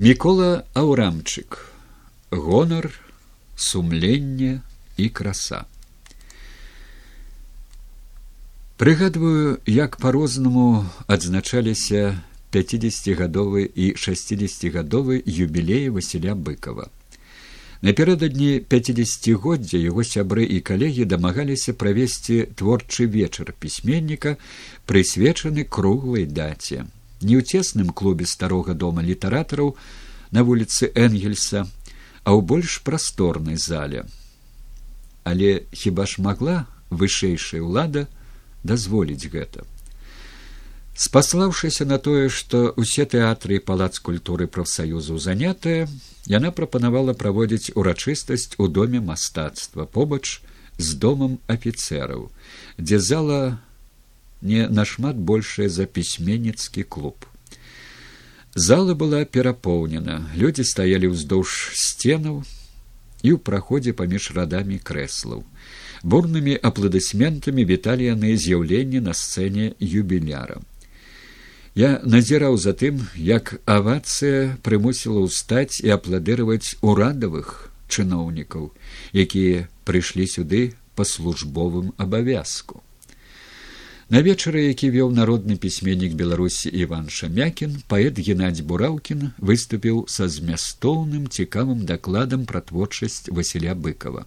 Мікола Аўрамчык, гонар, сумленне і краса. Прыгадваю, як па-рознаму адзначаліся 50гадовы і 60гадовы юбілеі Васіля быкова. Напярэдадні 50годдзя яго сябры і калегі дамагаліся правесці творчы вечар пісьменніка, прысвечаны круглай даце не ў цесным клубе старога дома літаратараў на вуліцы энгельса а ў больш прасторнай зале. Але хіба ж магла вышэйшая ўлада дазволіць гэта? Спаслаўшыся на тое што ўсе тэатры і палац культуры прафсаюзу занятыя яна прапанавала праводзіць урачыстасць у доме мастацтва побач з домам афіцэраў дзе зала не нашмат большая за пісьменніцкі клуб. Зала была перапоўнена, людзі стаялі ўздоўж сценаў і ў праходзе паміж радамі крэслаў. Бурнымі апладысментамі віталі яны з'яўленне на сцэне юбіляра. Я назіраў за тым, як авацыя прымусіла ўстаць і апладыраваць урадавых чыноўнікаў, якія прыйшлі сюды па службовым абавязку. На вечары, які вёў народны пісьменнік беларусі іван шамякін паэт геннадзь бураўкін выступіў са змястоўным цікавым дакладам пра творчасць васіля быкова.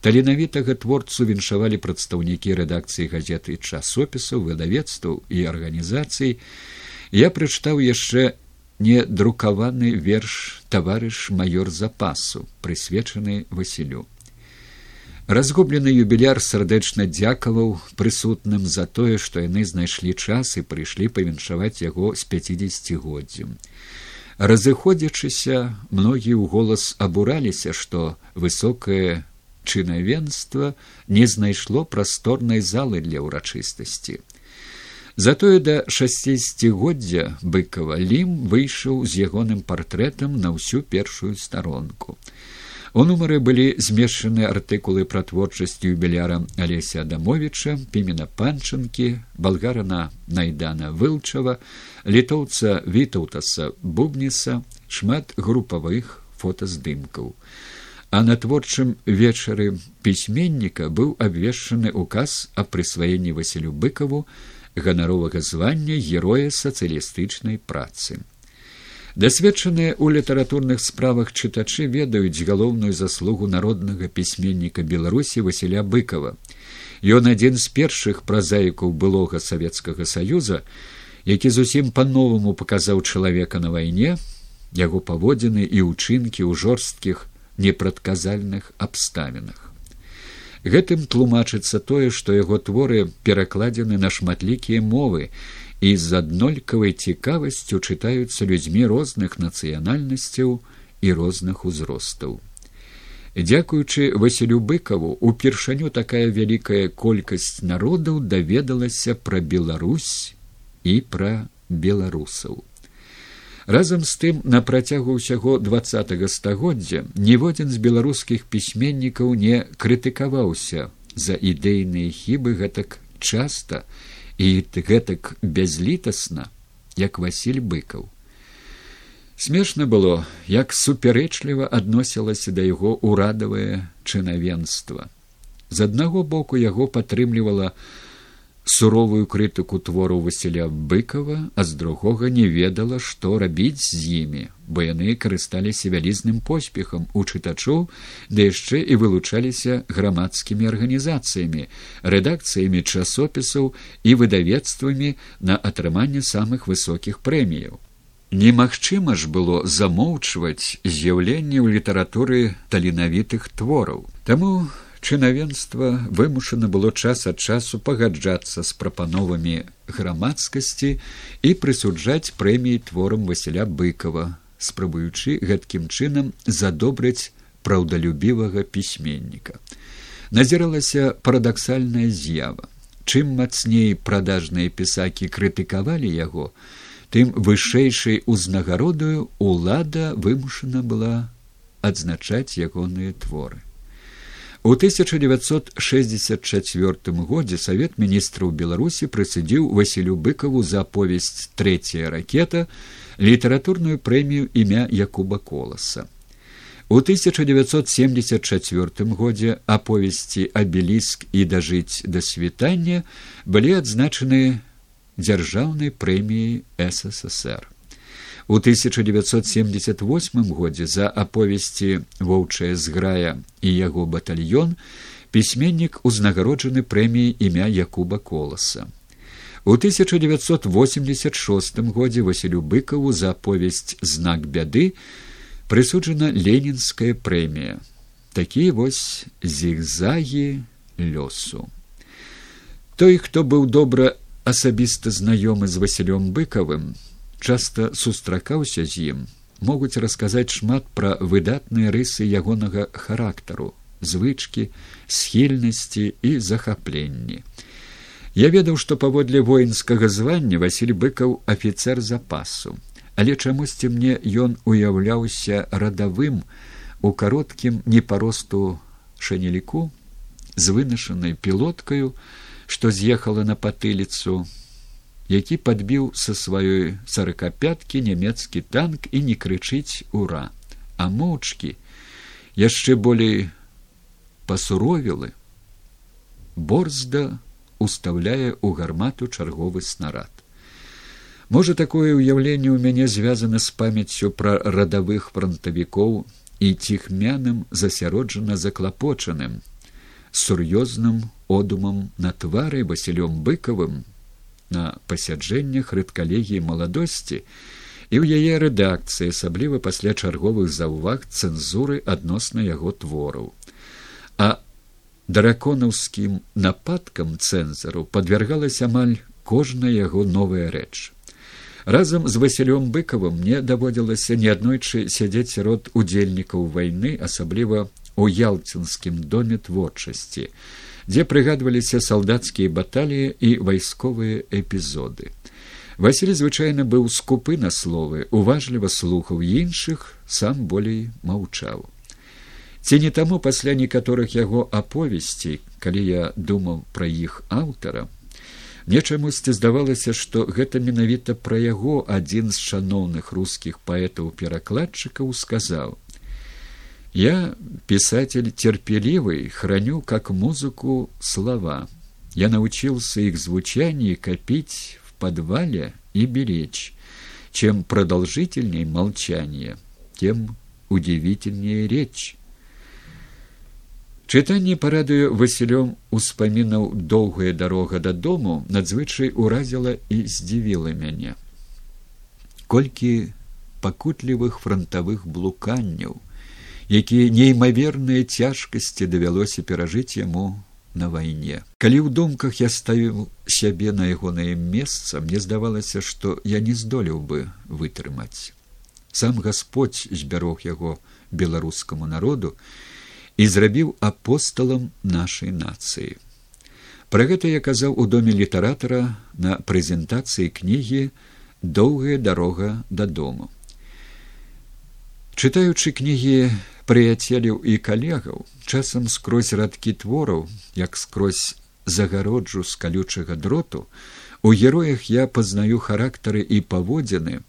Таленавітага творцу віншавалі прадстаўнікі рэдакцыі газеты часопісаў выдавецтваў і арганізацый. Я прачытаў яшчэ не друкаваны верш таварыш маёр запасу прысвечаны васілю разгублены юбіляр сардэчна дзякаваў прысутным за тое што яны знайшлі час і прыйшлі павіншаваць яго з пяцідесятгоддзям разыходзячыся многія ў голас абураліся што высокае чынавенства не знайшло прасторнай залы для ўрачыстасці. Затое да шасцігоддзя быкова лім выйшаў з ягоным партрэтам на ўсю першую старонку У нумары былі змешчаны артыкулы пра творчасць юбіляра алеся адамовича пімена панчынкі балгарана найдана вылчава літоўца вітаўтаса бубніса шмат групавых фотаздымкаў. А на творчым вечары пісьменніка быў абвешчаны указ аб прысваенні васілю быкаву ганаровага звання героя сацыялістычнай працы дасведчаныя ў літаратурных справах чытачы ведаюць галоўную заслугу народнага пісьменніка беларусі васіля быкова ён адзін з першых празаікаў былога савецкага саюза які зусім па новаму паказаў чалавека на вайне яго паводзіны і ўчынкі ў жорсткіх непрадказальных абставінах. Гэтым тлумачыцца тое што яго творы перакладзены на шматлікія мовы і з аднолькавай цікавасцю чытаюцца людзьмі розных нацыянальнасцяў і розных узростаў. Дзякуючы Васілю быкаву упершыню такая вялікая колькасць народаў даведалася пра Беларусь і пра беларусаў. Разам з тым на працягу ўсяго два стагоддзя ніводзін з беларускіх пісьменнікаў не крытыкаваўся за ідэйныя хібы гэтак часта, і гэтак бязлітасна як василь быкаў. Смешна было як супярэчліва адносілася да яго урадавае чынавенства. З аднаго боку яго падтрымлівала суровую крытыку твору василя быкова а з другога не ведала што рабіць з імі бо яны карысталіся вялізным поспехам у чытачоў да яшчэ і вылучаліся грамадскімі арганізацыямі рэдакцыямі часопісаў і выдавецтвамі на атрыманне самых высокіх прэміяў. Немагчыма ж было замоўчваць з'яўленне ў літаратуры таленавітых твораў. Таму чынавенства вымушана было час ад часу пагаджацца з прапановамі грамадскасці і прысуджаць прэміі творам василя быкова спрабуючы гэткім чынам задобрыць праўдалюбівага пісьменніка. Назіралася парадаксальная з'ява. Чым мацней прадажныя пісакі крытыкавалі яго тым вышэйшай узнагародаю улада вымушана была адзначаць ягоныя творы У 1964 годзе савет міністраў беларусі прысудзіў васілю быкаву за аповесць трэцяя ракета літаратурную прэмію імя якуба коласа у 1974 годзе аповесці абеліск і дажыць да світання былі адзначаны дзяржаўнай прэміяй ссср У 1978 годзе за аповесці воўчая зграя і яго батальён пісьменнік узнагароджаны прэміяй імя Якуба коласа. У 1986 годзе Васілю быкаву за аповесць знак бяды прысуджана ленінская прэмія. Такія вось зігзагі лёсу. Той, хто быў добра асабіста знаёмы з Васілём быкавым, часта сустракаўся з ім могуць расказаць шмат пра выдатныя рысы ягонага характару звычкі схільнасці і захапленні. Я ведаў што паводле воінскага звання василь быкаў афіцер запасу але чамусьці мне ён уяўляўся радавым у кароткім непаросту шанеліку з вынашанай пілоткаю што з'ехала на патыліцу які падбіў са сваёй сорокапяткі нямецкі танк і не крычыць ура! А моўчкі яшчэ болей пасуровілы борзда уставляе ў гармату чарговы снарад. Можа такое ўяўленне ў мяне звязана з памяццю пра радавых фронтавікоў і ціхмяным засяроджана заклапочаным сур'ёзным одумам на твары васілём быкавым на пасяджэннях рэдкалегіі маладосці і ў яе рэдакцыі асабліва пасля чарговых заўваг цэнзуры адносна яго твораў. А драконаўскім нападкам цэнзару падвяргалася амаль кожная яго новая рэч. Разам з васілём быкавым мне даводзілася неаднойчы сядзець сярод удзельнікаў вайны асабліва у ялцінскім доме творчасці дзе прыгадваліся салдацкія баталіі і вайсковыя эпізоды. Васіль звычайна быў скупы на словы, уважліва слухаў іншых, сам болей маўчаў. Ці не таму пасля некаторых яго аповесцей, калі я думаў пра іх аўтара, мне чамусьці здавалася, што гэта менавіта пра яго адзін з шаноўных рускіх паэтаў перакладчыкаў сказаў: Я, писатель терпеливый, храню как музыку слова. Я научился их звучание копить в подвале и беречь. Чем продолжительнее молчание, тем удивительнее речь. Чытанне парадыю Васілём успамінаў доўгая дарога дадому надзвычай уразіла і здзівіла мяне. Колькі пакутлівых фронтавых блуканняў, якія неймаверныя цяжкасці давялося перажыць яму на вайне. Калі ў думках я ставіў сябе на ягонае месца, мне здавалася, што я не здолеў бы вытрымаць. Сам Господь збярог яго беларускаму народу і зрабіў апосталам нашай нацыі. Пра гэта я казаў у доме літаратара на прэзентацыі кнігі доўгая дарога дадому. Чытаючы кнігі прыяцеляў і калегаў часам скрозь радкі твораў як скрозь загароджу з калючага дроту у героях я пазнаю характары і паводзіны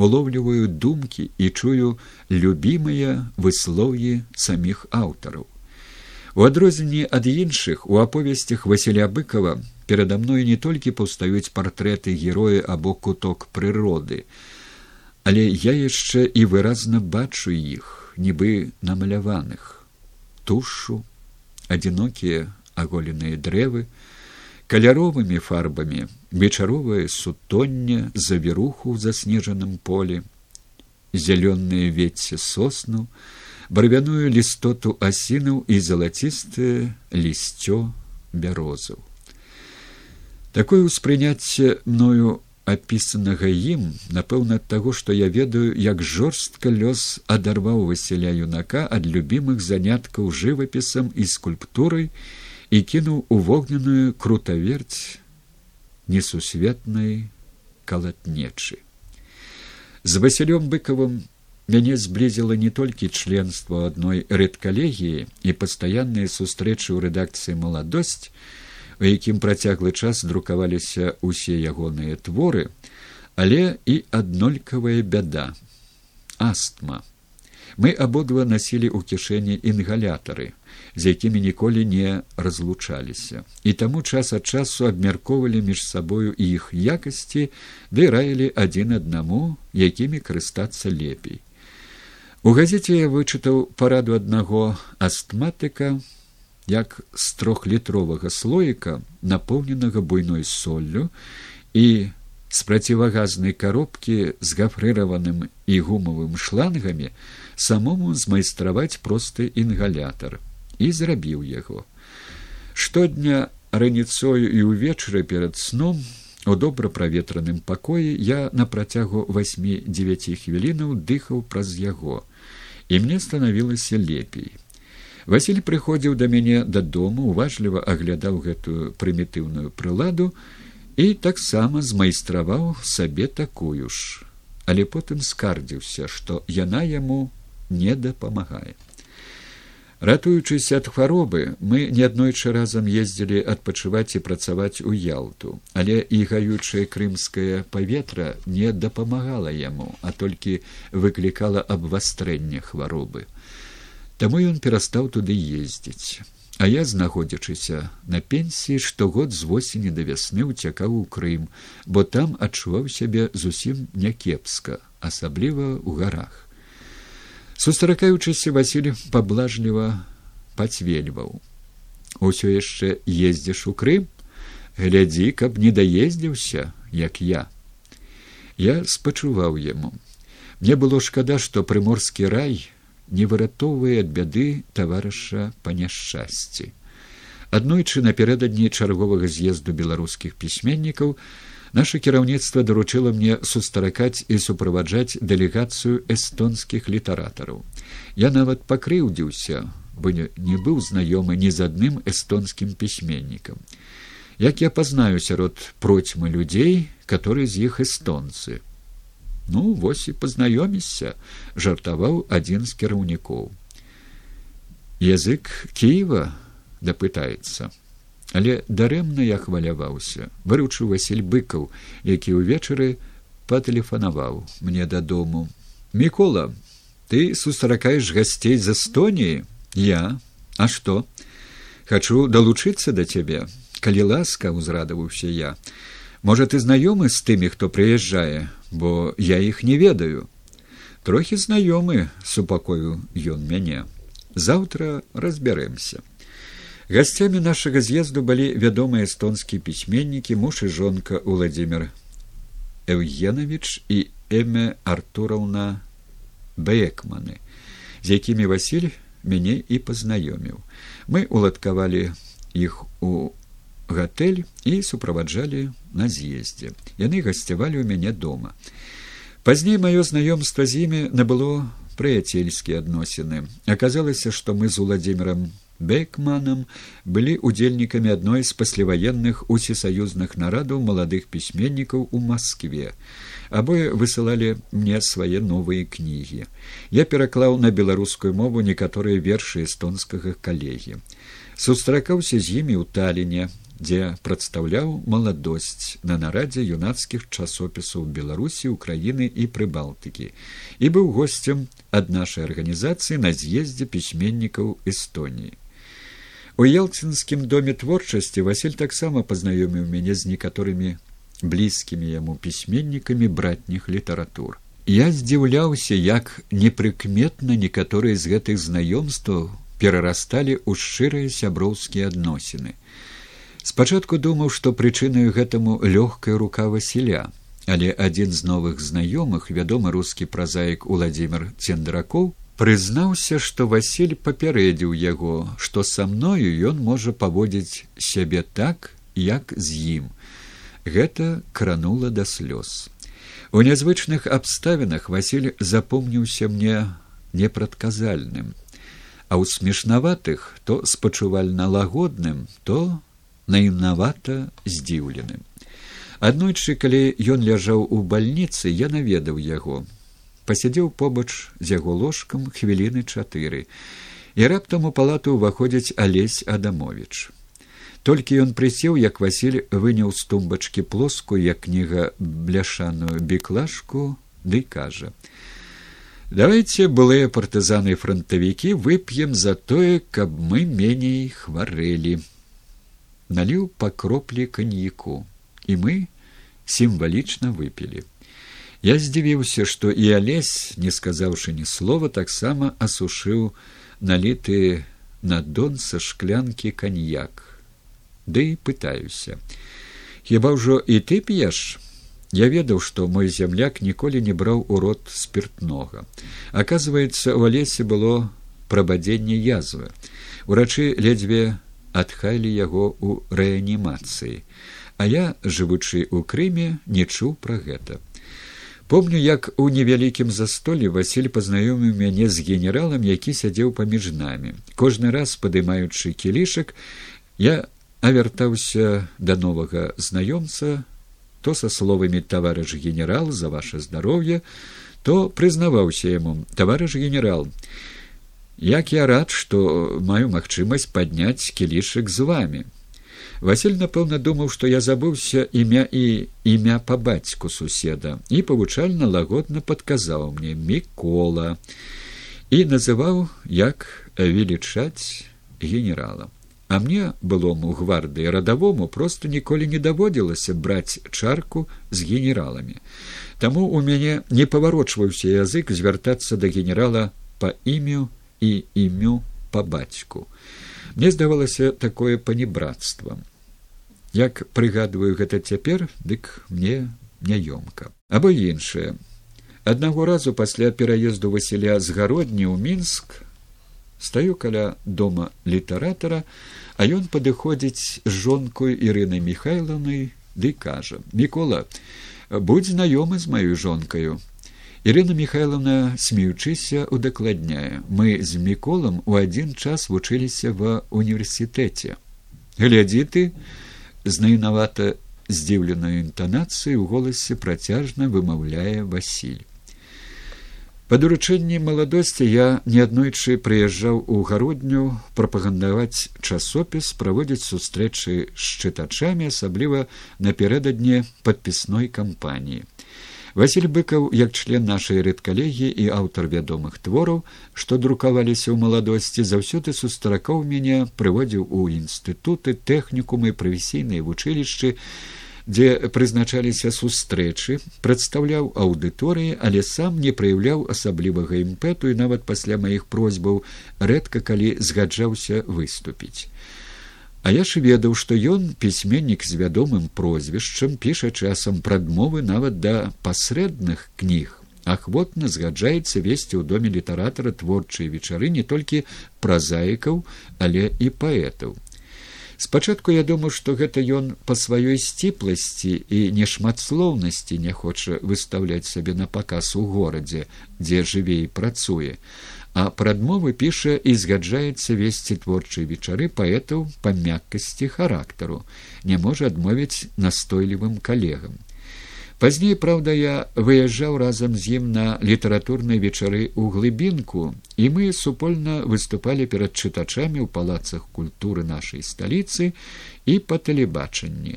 уловліваю думкі і чую любімыя выслоўі саміх аўтараў. У адрозненні ад іншых у аповесцях василя быкова перада мной не толькі паўстаюць партрэты героя або куток прыроды але я яшчэ і выразна бачу іх нібы намаляваных. Тушу адзінокія аголеныя дрэвы каляровымі фарбамі вечаровае сутонне завіруху ў заснежаным полі зялёныя вецце сосну барвяную лістоту асінаў і залацістае лісцё бярозаў такое ўспрыняцце мною апісанага ім напэўна ад таго што я ведаю як жорстка лёс адарваў васіля юнака ад любімых заняткаў жывапісам і скульптурай і кінуў у вогненую крутаверць несусветнай калатнечы. З васілём быкавым мяне зблізіла не толькі членства адной рэдкалегіі і пастаянныя сустрэчы ў рэдакцыі маладосць, у якім працяглы час друкаваліся ўсе ягоныя творы, але і аднолькавая бяда астма. Мы абодва насілі ў кішэні інгалятары, з якімі ніколі не разлучаліся. І таму час ад часу абмяркоўвалі між сабою іх якасці, ды раілі адзін аднаму, якімі карыстацца лепей. У газеце я вычытаў параду аднаго астматыка, як з трохлітровага слоіка, напоўненага буйной соллю і з працівагазнай коробкі з гафрыраваным і гумавым шлангамі самому змайстраваць просты інгалятар. І зрабіў яго. Штодня раніцою і ўвечары перад сном у добра праветраным пакоі я на працягу восьмі девяти хвілінаў дыхаў праз яго і мне станавілася лепей василь прыходзіў да мяне дадому уважліва аглядаў гэтую прымітыўную прыладу і таксама змайстраваў сабе такую ж, але потым скардзіўся, што яна яму не дапамагае. Ратуючыся ад хваробы, мы неаднойчы разам ездзілі адпачываць і працаваць у ялту, але і гаючае крымскае паветра не дапамагала яму, а толькі выклікала абвастрэнне хваробы. Таму ён перастаў туды ездзіць. А я, знаходзячыся на пенсіі, штогод з восені да вясны ўцякаў у Крым, бо там адчуваў сябе зусім някепска, асабліва ў гарах. Сустракаючыся Васіль паблажліва пацвельваў. Усё яшчэ ездзіш у Крым, глядзі, каб не даездзіўся, як я. Я спачуваў яму. Мне было шкада, што прыморскі рай, не выратоўвае ад бяды таварыша па няшчасці. Аднойчы напярэдадні чарговага з'езду беларускіх пісьменнікаў наше кіраўніцтва даручыла мне сустракаць і суправаджаць дэлегацыю эстонскіх літаратараў. Я нават пакрыўдзіўся, бо не быў знаёмы ні з адным эстонскім пісьменнікам. Як я пазнаю сярод процьмы людзей, которые з іх эстонцы, ну вось і пазнаёмішся жартаваў адзін з кіраўнікоў. Язык кіева дапытаецца але дарэмна я хваляваўся выручыў василь быкаў які ўвечары патэлефанаваў мне дадому. Мікола ты сустракаеш гасцей з эстоніі? Я а что хачу далучыцца да цябе калі ласка узрадаваўся я. Можа ты знаёмы з тымі хто прыязджае бо я іх не ведаю. Трохі знаёмы супакою ён мяне. Заўтра разбярэмся. Гасцямі нашага з'езду былі вядомыя эстонскія пісьменнікі муж і жонка владимир евгенович і эме артураўна бэкманы з якімі василь мяне і пазнаёміў. Мы уладкавалі іх у гатэль і суправаджалі на з'ездзе. Яны гасцявалі ў мяне дома. Пазней маё знаёмства з імі набыло прыяцельскія адносіны. Аказалася што мы з владимиром бекманам былі удзельнікамі адной з пасляваенных усесаюзных нарадаў маладых пісьменнікаў у москве абое высылалі мне свае новыя кнігі. Я пераклаў на беларускую мову некаторыя вершы эстонскага калегі. Сустракаўся з імі ў таліне дзе прадстаўляў маладосць на нарадзе юнацкіх часопісаў беларусі украіны і прыбалтыкі. І быў госцем ад нашай арганізацыі на з'ездзе пісьменнікаў эстоніі. У елцінскім доме творчасці василь таксама пазнаёміў мяне з некаторымі блізкімі яму пісьменнікамі братніх літаратур. Я здзіўляўся як непрыкметна некаторыя з гэтых знаёмстваў перарасталі ў шчырыя сяброўскія адносіны спачатку думаў што прычынаю гэтаму лёгкая рука васіля але адзін з новых знаёмых вядомы рускі празаік владимир цендракоў прызнаўся што василь папярэдзіў яго што са мною ён можа паводзіць сябе так як з ім. Гэта кранула да слёз. У нязвычных абставінах василь запомніўся мне непрадказальным а ў смешнаватых то спачувальна лагодным то наінавата здзіўленым. Аднойчы, калі ён ляжаў у бальніцы, я наведаў яго. пасядзеў побач з яго ложкам хвіліны чатыры і раптам у палату ўваходзіць алесь адамович толькі ён прысеў як васіль выняў з тумбачкі плоскую як кніга бляшаную біклашку ды кажа давайте былыя партызаны фронтавікі вып'ем за тое каб мы меней хварэлі наліў па кроплі каньяку і мы сімвалічна выпілі я здзівіўся што і алесь не сказаўшы ні слова таксама асушыў наліты на дон са шклянкі каньяк ды да пытаюся. Хіба ўжо і ты п'еш я ведаў што мой зямляк ніколі не браў у рот спиртнога оказывается у алесе было прабадзенне язвы. Урачы ледзьве адхайлі яго ў рэанімацыі. А я жывучы ў крыме не чуў пра гэта. Помню як у невялікім застолі василь пазнаёміў мяне з генералам які сядзеў паміж намі. Кожны раз падымаючы кілішак я а вяртаўся да новага знаёмца то са словамі таварыш генерал за ваше здароўе то прызнаваўся яму таварыш генерал як я рад што маю магчымасць падняць кілішык з вами василь напэўна думаў што я забыўся імя і імя па бацьку суседа. І павучальна лагодна падказаў мне мікола і называў як велічаць генералам а мне былому гвардыі радавому просто ніколі не даводзілася браць чарку з генераламі. Таму у мяне не паварочваўся язык звяртацца да генерала па імю і імю па бацьку. Мне здавалася такое панібратства як прыгадваю гэта цяпер дык мне няёмка. Або іншае. Аднаго разу пасля пераезду васіля з гародні ў мінск стаю каля дома літаратара а ён падыходзіць з жонкой ірынай михайлаўнай ды кажа мікола будь знаёмы з маёй жонкаю Ірына михайловна смеючыся удакладняе. Мы з міколам у адзін час вучыліся ва універсітэце глядзі ты знаюнавата здзіўленую інтанацыю ў голасе працяжна вымаўляе васіль. Па даручэнні маладосці я неаднойчы прыязджаў у гародню прапагандаваць часопіс праводзіць сустрэчы з чытачамі асабліва напярэдадні падпісной кампаніі. Васіль быкаў як член нашай рэдкалегіі і аўтар вядомых твораў, што друкаваліся ў маладосці заўсёды сустракаў мяне прыводзіў у інстытуты тэхнікумы прафесійныя вучылішчы, дзе прызначаліся сустрэчы прадстаўляў аўдыторыі але сам не праяўляў асаблівага імпэту і нават пасля маіх просьбаў рэдка калі згаджаўся выступіць а я ж ведаў што ён пісьменнік з вядомым прозвішчам піша часам прадмовы нават да пасрэдных кніг. Ахвотна згаджаецца весці ў доме літаратара творчыя вечары не толькі празаікаў але і паэтаў. Спачатку я думаю што гэта ён па сваёй сціпласці і нешматслоўнасці не хоча выстаўляць сабе на паказ у горадзе дзе жыве і працуе а прадмовы піша і згаджаецца весці творчыя вечары паэтаў па мяккасці характару. Не можа адмовіць настойлівым калегам. Пазней праўда я выязджаў разам з ім на літаратурнай вечары ў глыбінку і мы супольна выступалі перад чытачамі ў палацах культуры нашай сталіцы і па тэлебачанні.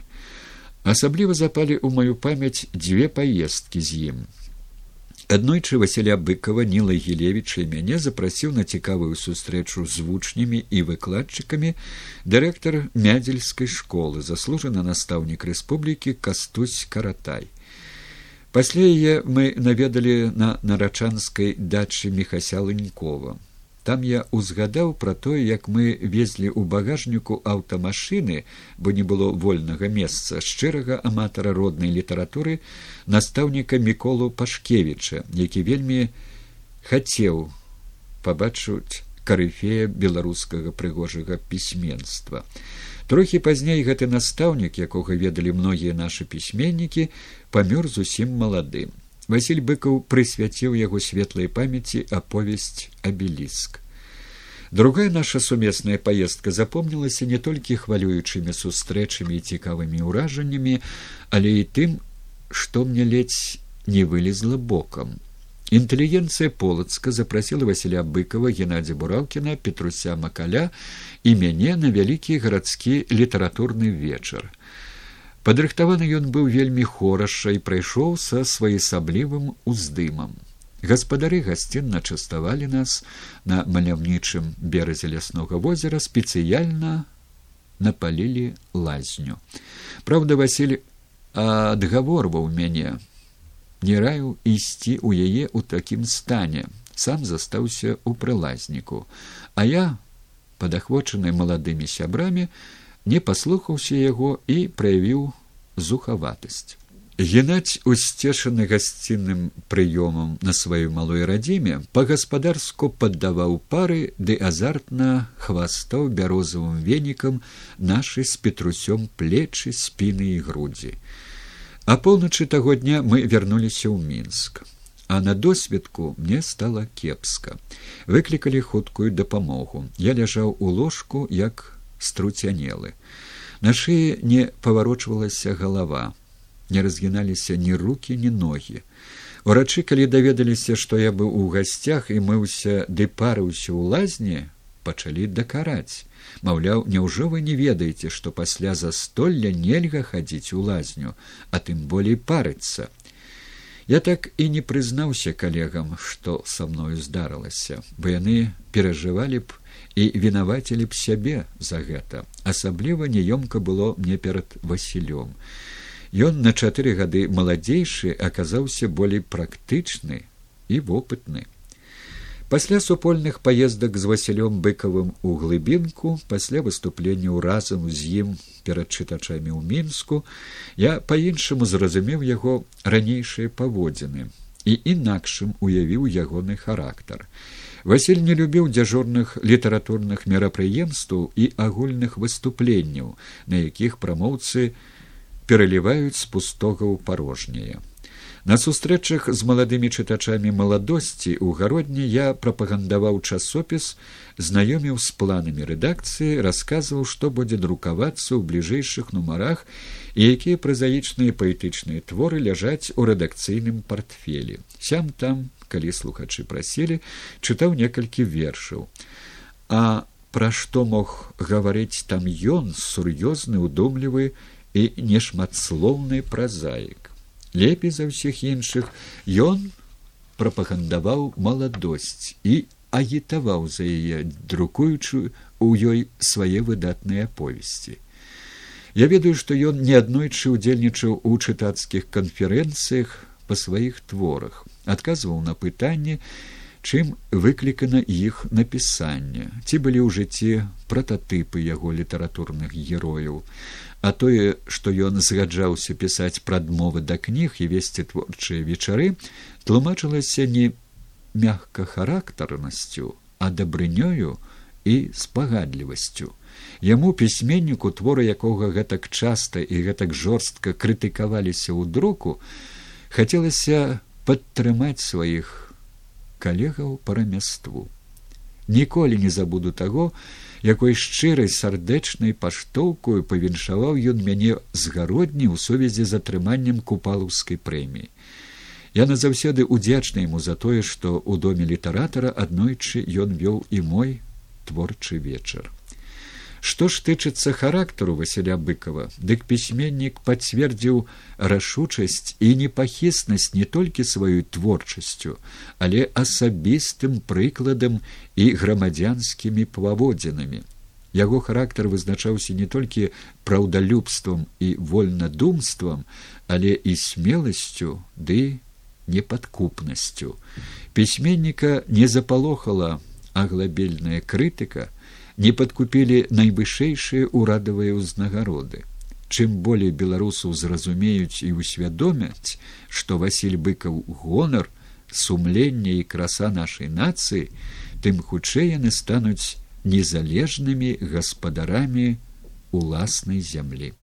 Асабліва запалі ў маю памяць дзве паездкі з ім аднойчы васяля быкова ніла гілевіча і мяне запрасіў на цікавую сустрэчу з вучнямі і выкладчыкамі дырэктар мядзельскай школы заслужаны настаўнік рэспублікі кастусь каратай. Пасля яе мы наведалі на нарачанскай дачы мехася лынькова там я узгадаў пра тое як мы везлі ў багажніку аўтамашыны бо не было вольнага месца шчырага аматара роднай літаратуры настаўніка міколу пашкевіча які вельмі хацеў пабачыць карыфея беларускага прыгожага пісьменства. Трохі пазней гэты настаўнік якога ведалі многія нашы пісьменнікі памёр зусім маладым василь быкаў прысвяціў яго светлай памяці аповесць абеліск другая наша сумесная паездка запомнілася не толькі хвалюючымі сустрэчамі і цікавымі ўражаннямі але і тым што мне ледзь не вылезла бокам Інтэлігенцыя полацка запрасіла Васіля быкова геннадзя бураўкіна петруся макаля і мяне на вялікі гарадскі літаратурны вечар падрыхтаваны ён быў вельмі хораша і прайшоў са своеасаблівым уздымам. Гаспадары гасцінна частавалі нас на маляўнічым беразе ляснога возера спецыяльна напалілі лазню. Праўда василь адгаворваў мяне. Не раю ісці ў яе ў такім стане. Сам застаўся ў прылазніку а я падахвочаны маладымі сябрамі не паслухаўся яго і праявіў зухаватасць геннадзь усцешаны гасцінным прыёмам на сваёй малой радзіме па гаспадарску паддаваў пары ды азартна хвастаў бярозавым венікам нашы з петрусём плечы спіны і грудзі А поўначы таго дня мы вярнуліся ў мінск. А на досведку мне стала кепска. Выклікалі хуткую дапамогу. Я ляжаў у ложку як струцянелы. На шыі не паварочвалася галава, не разгіналіся ні руки, ні ногі. Урачы, калі даведаліся, што я быў у гасцях і мыўся ды парыўся ў лазні, пачалі дакараць маўляў няўжо вы не ведаеце што пасля застолля нельга хадзіць у лазню а тым болей парыцца я так і не прызнаўся калегам што са мною здарылася бо яны перажывалі б і вінавацілі б сябе за гэта? Асабліва няёмка было мне перад васілём. Ён на чатыры гады маладзейшы аказаўся болей практычны і вопытны. Пасля супольных паездак з васілём быкавым у глыбінку пасля выступленняў разам з ім перад чытачамі ў мінску я па іншаму зразумеў яго ранейшыя паводзіны і інакшым уявіў ягоны характар васіль не любіў дзяжурных літаратурных мерапрыемстваў і агульных выступленняў на якіх прамоўцы пераліваюць з пустога ў парожняе На сустрэчах з маладымі чытачамі маладосці ў гародні я прапагандаваў часопіс, знаёміў з планамі рэдакцыі, расказваў, што будзе друкавацца ў бліжэйшых нумарах і якія празаічныя паэтычныя творы ляжаць у рэдакцыйным партфелі. Сям там, калі слухачы прасілі, чытаў некалькі вершаў. А пра што мог гаварыць там ён сур'ёзны, удумлівы і нешматслоўны празаік лепей за ўсіх іншых ён прапагандаваў маладосць і агітаваў за яе друкуючую у ёй свае выдатныя повесці я ведаю што ён неаднойчы ўдзельнічаў у чытацкіх канферэнцыях па сваіх творах адказваў на пытанне чым выклікана іх напісанне ці былі ў жыцці прататыпы яго літаратурных герояў а тое што ён згаджаўся пісаць прадмовы да кніг і весці творчыя вечары тлумачылася не мягкахарактарнасцю а дабрынёю і спагадлівасцю яму пісьменніку творы якога гэтак часта і гэтак жорстка крытыкаваліся ў друку хацелася падтрымаць сваіх калегаў па рамяству ніколі не забуду таго якой шчырай сардэчнай паштоўкую павіншаваў ён мяне згародні ў сувязі з атрыманнем купалаўскай прэміі. Я назаўсёды удзячна яму за тое што ў доме літаратара аднойчы ён вёў і мой творчы вечар Што ж тычыцца характару Васіля быкова, дык пісьменнік пацвердзіў рашучасць і непахіснасць не толькі сваёй творчасцю, але асабістым прыкладам і грамадзянскімі паводзінамі. Яго характар вызначаўся не толькі праўдалюбствам і вольнадумствам, але і смеласцю ды непадкупнасцю. Пісьменніка не запалохала аглабельная крытыка, не падкупілі найвышэйшыя ўрадавыя ўзнагароды. Чым болей беларусаў зразумеюць і ўсвядомяць, што Васіль быкаў гонар, сумленне і краса нашай нацыі, тым хутчэй яны стануць незалежнымі гаспадарамі уласнай зямлі.